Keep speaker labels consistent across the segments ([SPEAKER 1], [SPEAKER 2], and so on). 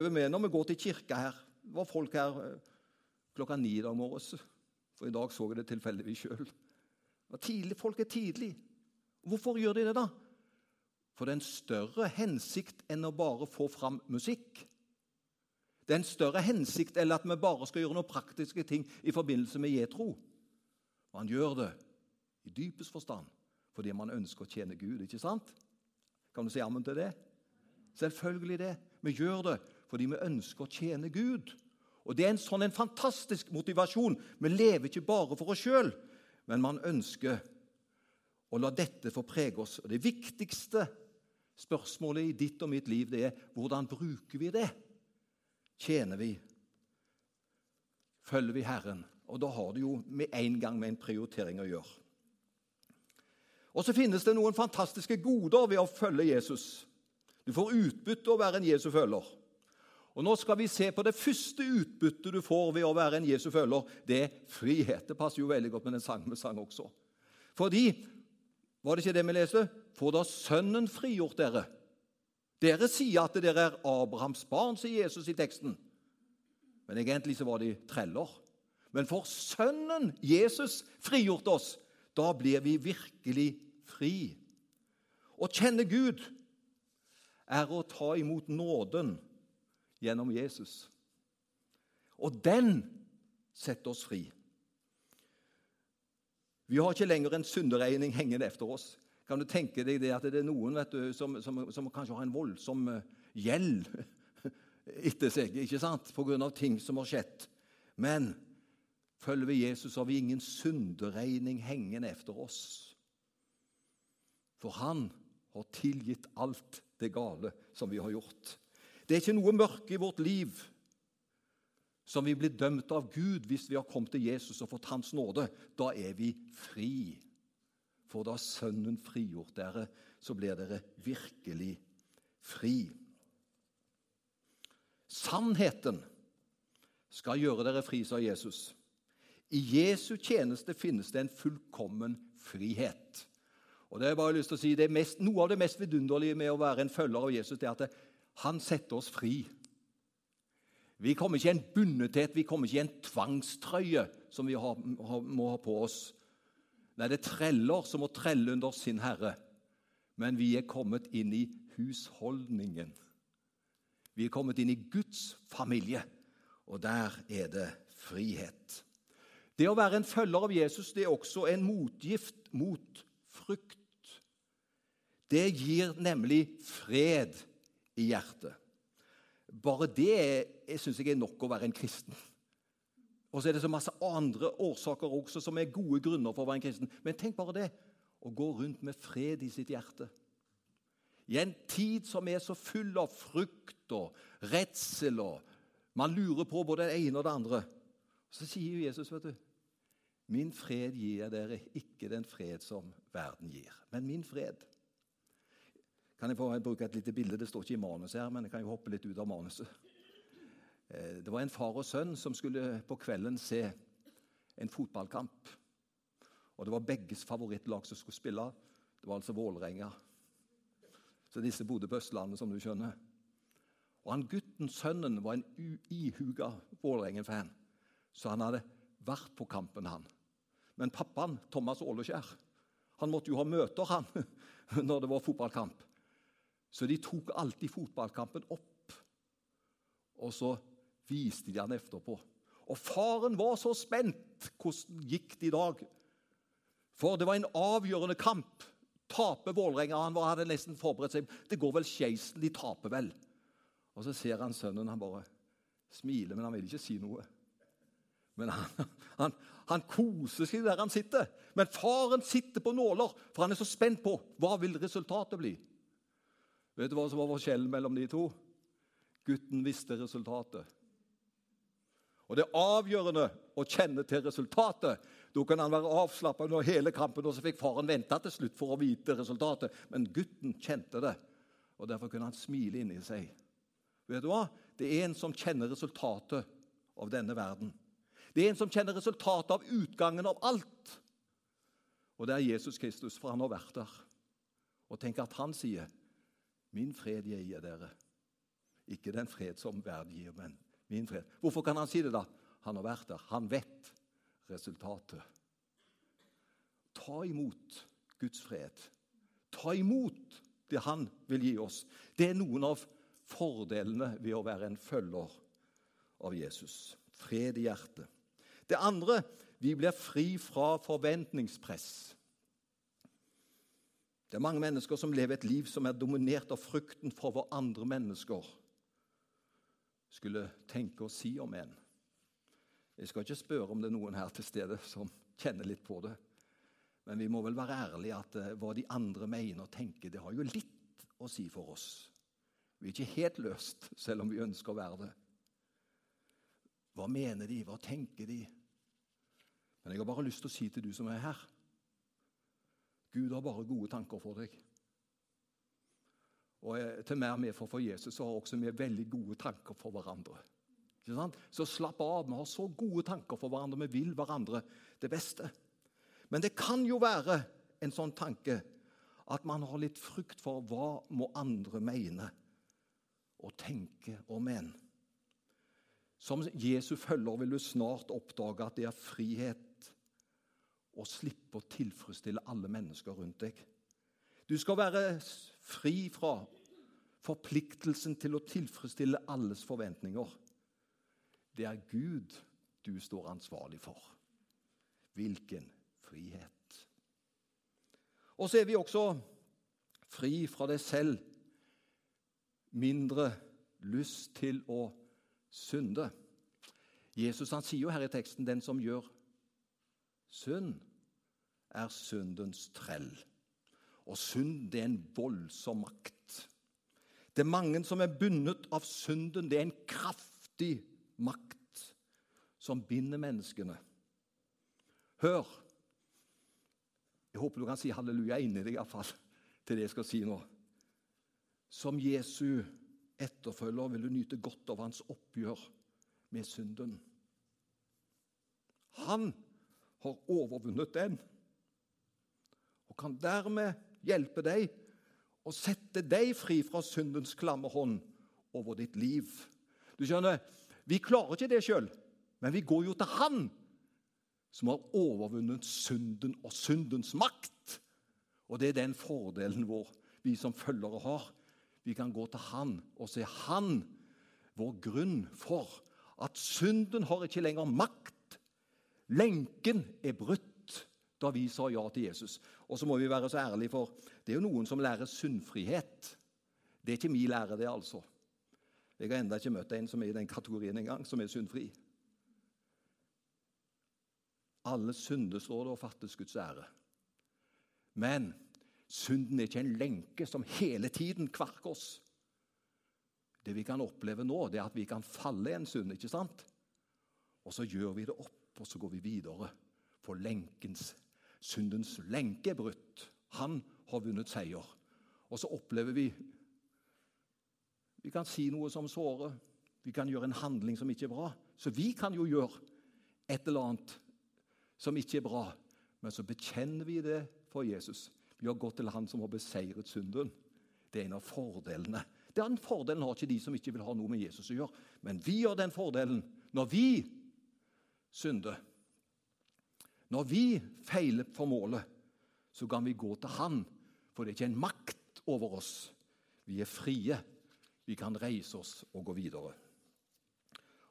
[SPEAKER 1] med når vi går til kirka her. Det var folk her eh, klokka ni i dag morges. For i dag så jeg det tilfeldigvis sjøl. Folk er tidlig. Hvorfor gjør de det, da? For det er en større hensikt enn å bare få fram musikk. Det er en større hensikt enn at vi bare skal gjøre noen praktiske ting i forbindelse med jetro. Han gjør det i dypest forstand fordi man ønsker å tjene Gud. ikke sant? Kan du si ammen til det? Selvfølgelig det. Vi gjør det fordi vi ønsker å tjene Gud. Og Det er en sånn en fantastisk motivasjon. Vi lever ikke bare for oss sjøl, men man ønsker å la dette få prege oss. Og Det viktigste spørsmålet i ditt og mitt liv det er hvordan bruker vi det? Tjener vi? Følger vi Herren? Og da har det jo med en gang med en prioritering å gjøre. Og så finnes det noen fantastiske goder ved å følge Jesus. Du får utbytte å være en Jesu følger. Og Nå skal vi se på det første utbyttet du får ved å være en Jesu følger. Det er frihet. Det passer jo veldig godt med den sangen vi sang også. Fordi Var det ikke det vi leste? For da Sønnen frigjort dere. Dere sier at dere er Abrahams barn, sier Jesus i teksten. Men egentlig så var de treller. Men for Sønnen, Jesus, frigjort oss. Da blir vi virkelig fri. Å kjenne Gud er å ta imot nåden gjennom Jesus. Og den setter oss fri. Vi har ikke lenger en synderegning hengende etter oss. Kan du tenke deg det at det er noen du, som, som, som, kanskje har en voldsom eh, gjeld etter seg ikke sant? pga. ting som har skjedd? Men følger vi Jesus, har vi ingen synderegning hengende etter oss. For han har tilgitt alt det gale som vi har gjort. Det er ikke noe mørke i vårt liv som vi blir dømt av Gud hvis vi har kommet til Jesus og fått Hans nåde. Da er vi fri. For da Sønnen frigjort dere, så blir dere virkelig fri. Sannheten skal gjøre dere fri, sa Jesus. I Jesu tjeneste finnes det en fullkommen frihet. Og det er bare lyst til å si, mest, Noe av det mest vidunderlige med å være en følger av Jesus det er at det, han setter oss fri. Vi kommer ikke i en bundethet, vi kommer ikke i en tvangstrøye som vi må ha på oss. Nei, det er treller som må trelle under sin herre. Men vi er kommet inn i husholdningen. Vi er kommet inn i Guds familie, og der er det frihet. Det å være en følger av Jesus det er også en motgift mot frykt. Det gir nemlig fred i hjertet. Bare det syns jeg er nok å være en kristen. Og så er det så masse andre årsaker også som er gode grunner for å være en kristen. Men tenk bare det å gå rundt med fred i sitt hjerte. I en tid som er så full av frykt og redsel og Man lurer på både det ene og det andre. Så sier Jesus, vet du Min fred gir jeg dere, ikke den fred som verden gir, men min fred. Kan jeg få bruke et lite bilde? Det står ikke i manus her, men jeg kan jo hoppe litt ut av manuset. Eh, det var en far og sønn som skulle på kvelden se en fotballkamp. Og Det var begges favorittlag som skulle spille. Det var altså Vålerenga. Så disse bodde på Østlandet, som du skjønner. Og han gutten, sønnen, var en ihuga Vålerengen-fan, så han hadde vært på kampen, han. Men pappaen, Thomas Åleskjær, han måtte jo ha møter han, når det var fotballkamp. Så de tok alltid fotballkampen opp, og så viste de han etterpå. Og faren var så spent. Hvordan gikk det i dag? For det var en avgjørende kamp. Taper Vålerenga? Han hadde nesten forberedt seg. Det går vel skeisen. De taper vel. Og så ser han sønnen. Han bare smiler, men han vil ikke si noe. Men han, han, han koser seg der han sitter. Men faren sitter på nåler, for han er så spent på hva vil resultatet bli. Vet du hva som var forskjellen mellom de to? Gutten visste resultatet. Og Det er avgjørende å kjenne til resultatet. Da kan han være avslappa under hele kampen, og så fikk faren vente til slutt for å vite resultatet. Men gutten kjente det, og derfor kunne han smile inni seg. Vet du hva? Det er en som kjenner resultatet av denne verden. Det er en som kjenner resultatet av utgangen av alt. Og det er Jesus Kristus, for han har vært der. Og tenk at han sier 'Min fred gir dere. Ikke den fred som verden gir, men min fred. Hvorfor kan han si det, da? Han har vært der. Han vet resultatet. Ta imot Guds fred. Ta imot det han vil gi oss. Det er noen av fordelene ved å være en følger av Jesus. Fred i hjertet. Det andre vi blir fri fra forventningspress. Det er mange mennesker som lever et liv som er dominert av frykten for hva andre mennesker skulle tenke og si om en. Jeg skal ikke spørre om det er noen her til stede som kjenner litt på det. Men vi må vel være ærlige at uh, hva de andre mener og tenker, det har jo litt å si for oss. Vi er ikke helt løst, selv om vi ønsker å være det. Hva mener de? Hva tenker de? Men jeg har bare lyst til å si til du som er her Gud har bare gode tanker for deg. Og eh, til mer vi får for Jesus, så har også vi veldig gode tanker for hverandre. Så slapp av. Vi har så gode tanker for hverandre. Vi vil hverandre det beste. Men det kan jo være en sånn tanke at man har litt frykt for hva må andre mene og tenke om en. Som Jesu følger vil du snart oppdage at det er frihet å slippe å tilfredsstille alle mennesker rundt deg. Du skal være fri fra forpliktelsen til å tilfredsstille alles forventninger. Det er Gud du står ansvarlig for. Hvilken frihet. Og så er vi også fri fra det selv. Mindre lyst til å synde. Jesus han sier jo her i teksten den som gjør synd, er syndens trell. Og synd det er en voldsom makt. Det er mange som er bundet av synden. Det er en kraftig makt som binder menneskene. Hør! Jeg håper du kan si halleluja inni deg, iallfall, til det jeg skal si nå. Som Jesu etterfølger vil du nyte godt av hans oppgjør med synden. Han har overvunnet den og kan dermed hjelpe deg å sette deg fri fra syndens klamme hånd over ditt liv. Du skjønner, Vi klarer ikke det sjøl, men vi går jo til Han som har overvunnet synden og syndens makt. Og det er den fordelen vår vi som følgere har. Vi kan gå til Han og se Han, vår grunn for at synden har ikke lenger makt. Lenken er brutt da vi sa ja til Jesus. Og så må vi være så ærlige, for det er jo noen som lærer syndfrihet. Det er ikke min lære, det, altså. Jeg har ennå ikke møtt en som er i den kategorien engang, som er syndfri. Alle synder, står det, og fattes Guds ære. Men synden er ikke en lenke som hele tiden kvarker oss. Det vi kan oppleve nå, det er at vi kan falle i en synd, ikke sant? Og så gjør vi det opp, og så går vi videre. For lenkens, syndens lenke er brutt. Han har vunnet seier. Og så opplever vi Vi kan si noe som sårer. Vi kan gjøre en handling som ikke er bra. Så vi kan jo gjøre et eller annet som ikke er bra. Men så bekjenner vi det for Jesus. Vi har gått til Han som har beseiret synden. Det er en av fordelene. Den fordelen har ikke de som ikke vil ha noe med Jesus å gjøre. Men vi har den fordelen når vi synder. Når vi feiler for målet, så kan vi gå til Han, for det er ikke en makt over oss. Vi er frie. Vi kan reise oss og gå videre.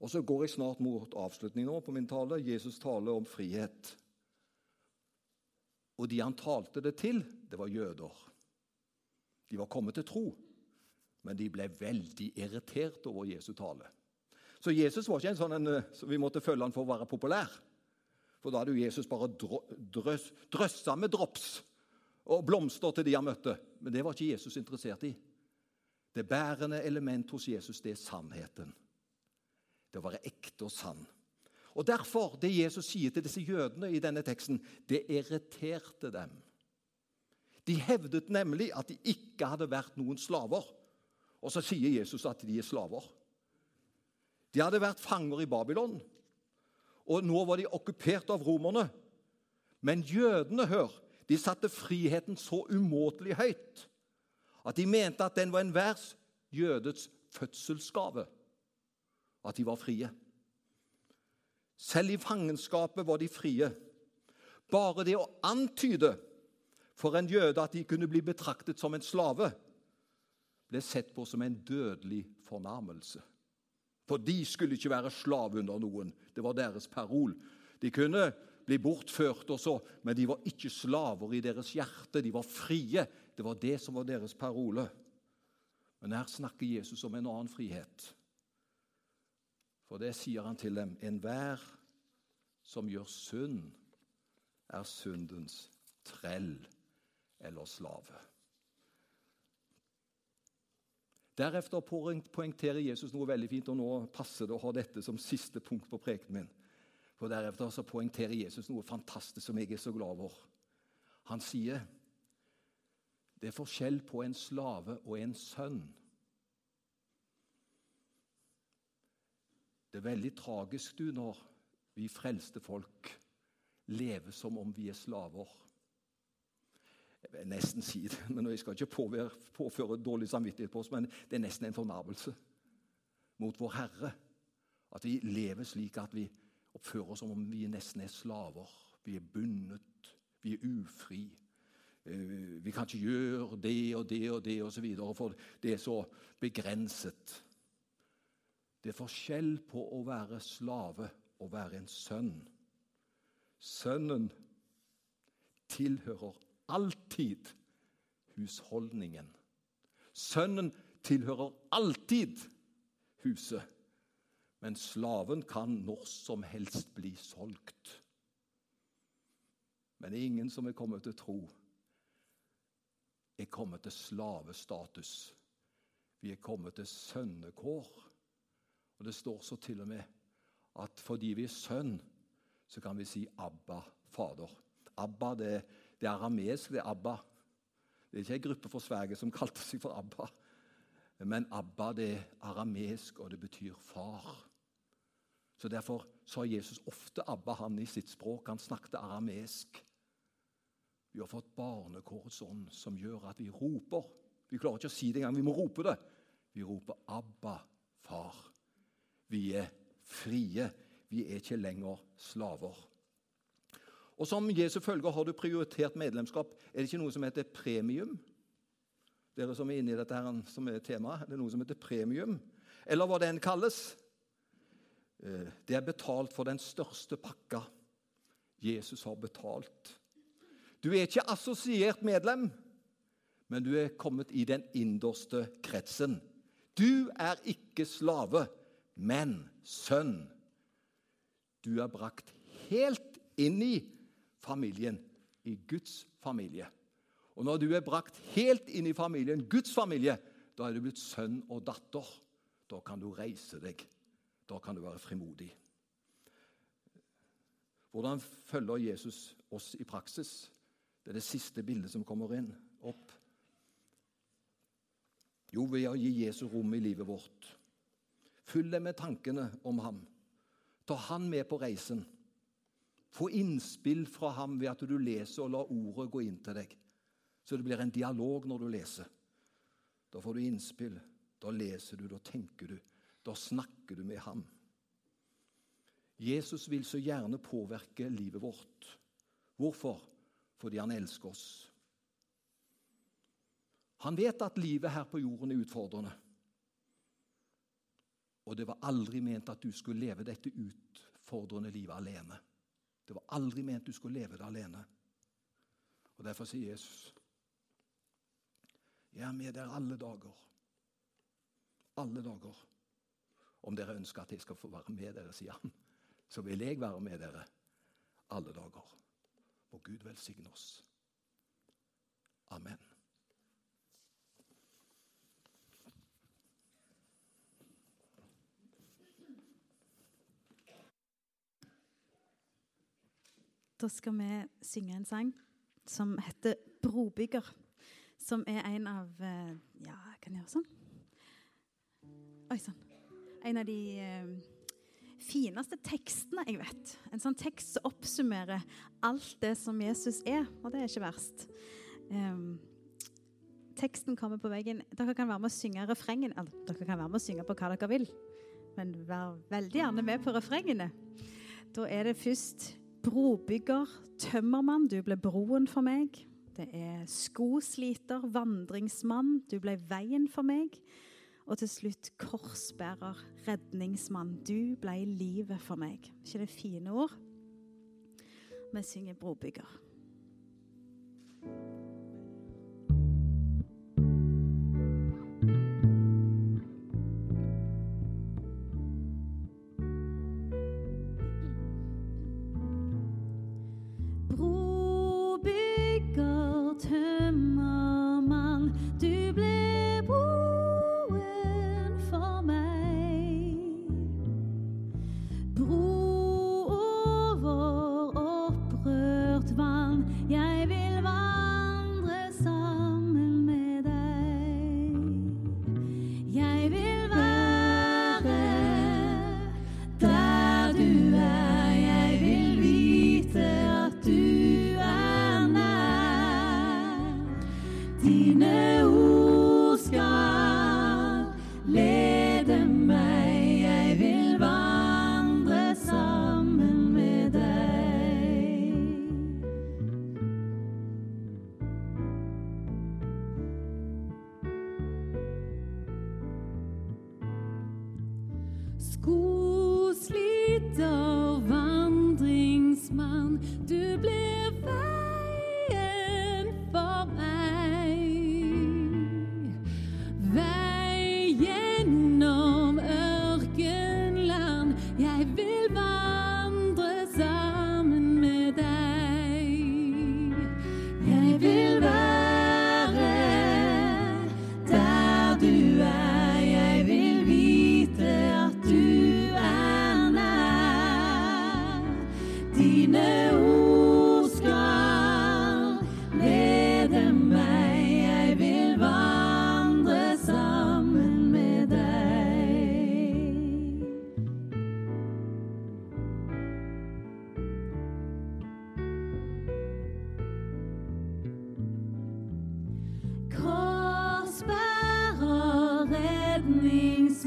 [SPEAKER 1] Og Så går jeg snart mot avslutningen på min tale. Jesus taler om frihet. Og de han talte det til, det var jøder. De var kommet til tro, men de ble veldig irritert over Jesu tale. Så Jesus var ikke en sånn en, eh, så vi måtte følge han for å være populær. For da hadde jo Jesus bare drøs, drøssa med drops og blomster til de han møtte. Men det var ikke Jesus interessert i. Det bærende element hos Jesus, det er sannheten det å være ekte og sann. Og Derfor, det Jesus sier til disse jødene i denne teksten, det irriterte dem. De hevdet nemlig at de ikke hadde vært noen slaver. Og så sier Jesus at de er slaver. De hadde vært fanger i Babylon, og nå var de okkupert av romerne. Men jødene, hør, de satte friheten så umåtelig høyt at de mente at den var enhver jødets fødselsgave at de var frie. Selv i fangenskapet var de frie. Bare det å antyde for en jøde at de kunne bli betraktet som en slave, ble sett på som en dødelig fornærmelse. For de skulle ikke være slave under noen. Det var deres parol. De kunne bli bortført også, men de var ikke slaver i deres hjerte. De var frie. Det var det som var deres parole. Men her snakker Jesus om en annen frihet. For det sier han til dem. Enhver som gjør synd, er syndens trell eller slave. Deretter poengterer Jesus noe veldig fint, og nå passer det å ha dette som siste punkt på prekenen min. For Deretter så poengterer Jesus noe fantastisk som jeg er så glad over. Han sier det er forskjell på en slave og en sønn. Det er veldig tragisk du når vi frelste folk lever som om vi er slaver. Vil nesten si det, men Jeg skal ikke påføre dårlig samvittighet på oss, men det er nesten en fornærmelse mot vår Herre. At vi lever slik at vi oppfører oss som om vi nesten er slaver. Vi er bundet, vi er ufri. Eh, vi kan ikke gjøre det og det og det osv., for det er så begrenset. Det er forskjell på å være slave og være en sønn. Sønnen tilhører alltid husholdningen. Sønnen tilhører alltid huset, men slaven kan når som helst bli solgt. Men ingen som er kommet til tro, er kommet til slavestatus. Vi er kommet til sønnekår. Og Det står så til og med at fordi vi er sønn, så kan vi si 'Abba, Fader'. Abba det er det er arameisk, det er Abba. Det er ikke en gruppe fra Sverige som kalte seg for Abba. Men Abba det er aramesk, og det betyr far. Så Derfor sa Jesus ofte Abba han i sitt språk. Han snakket aramesk. Vi har fått barnekårets ånd, som gjør at vi roper. Vi klarer ikke å si det engang, vi må rope det. Vi roper 'Abba, far'. Vi er frie. Vi er ikke lenger slaver. Og Som Jesu følger har du prioritert medlemskap. Er det ikke noe som heter premium? Dere som er inne i dette her, som er temaet, det er noe som heter premium. Eller hva den kalles. Eh, det er betalt for den største pakka Jesus har betalt. Du er ikke assosiert medlem, men du er kommet i den innerste kretsen. Du er ikke slave, men sønn. Du er brakt helt inn i familien, i Guds familie. Og når du er brakt helt inn i familien, Guds familie, da er du blitt sønn og datter. Da kan du reise deg. Da kan du være frimodig. Hvordan følger Jesus oss i praksis? Det er det siste bildet som kommer inn, opp. Jo, ved å gi Jesus rom i livet vårt. Fyll deg med tankene om ham. Ta han med på reisen. Få innspill fra ham ved at du leser og lar ordet gå inn til deg. Så det blir en dialog når du leser. Da får du innspill. Da leser du, da tenker du. Da snakker du med ham. Jesus vil så gjerne påvirke livet vårt. Hvorfor? Fordi han elsker oss. Han vet at livet her på jorden er utfordrende. Og det var aldri ment at du skulle leve dette utfordrende livet alene. Det var aldri ment du skulle leve det alene. Og Derfor sier Jesus, 'Jeg er med dere alle dager'. Alle dager. Om dere ønsker at jeg skal få være med dere, sier han, så vil jeg være med dere alle dager. Må Gud velsigne oss. Amen.
[SPEAKER 2] Da skal vi synge en sang som heter 'Brobygger'. Som er en av eh, Ja, kan jeg gjøre sånn? Oi sann. En av de eh, fineste tekstene jeg vet. En sånn tekst som oppsummerer alt det som Jesus er, og det er ikke verst. Um, teksten kommer på veggen Dere kan være med å synge refrengen. dere kan være med å synge på hva dere vil, men vær veldig gjerne med på refrengene. Da er det først brobygger, tømmermann, du ble broen for meg. Det er skosliter, vandringsmann, du ble veien for meg. Og til slutt korsbærer, redningsmann, du ble livet for meg. ikke det fine ord? Vi synger brobygger.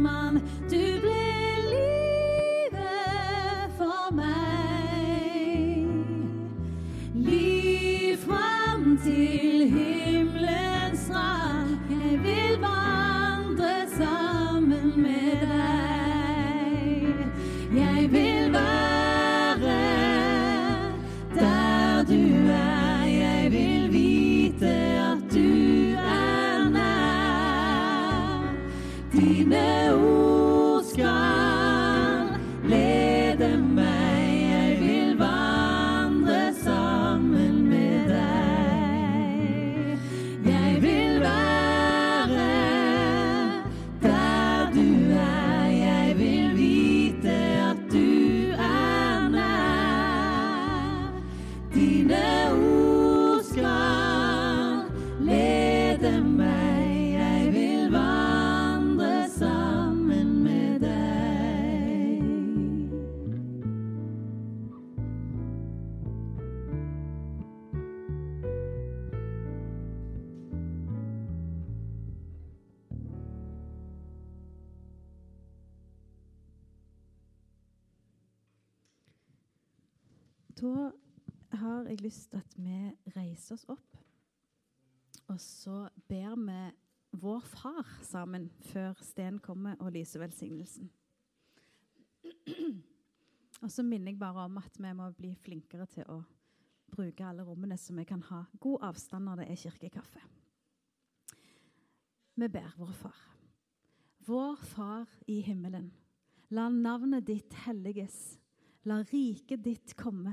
[SPEAKER 2] Redningsmann, du ble livet for meg. Liv fram til himmelens Dine ord Da har jeg lyst til at vi reiser oss opp, og så ber vi vår far sammen før Sten kommer og lyser velsignelsen. Og så minner jeg bare om at vi må bli flinkere til å bruke alle rommene så vi kan ha god avstand når det er kirkekaffe. Vi ber vår far. Vår Far i himmelen. La navnet ditt helliges. La riket ditt komme.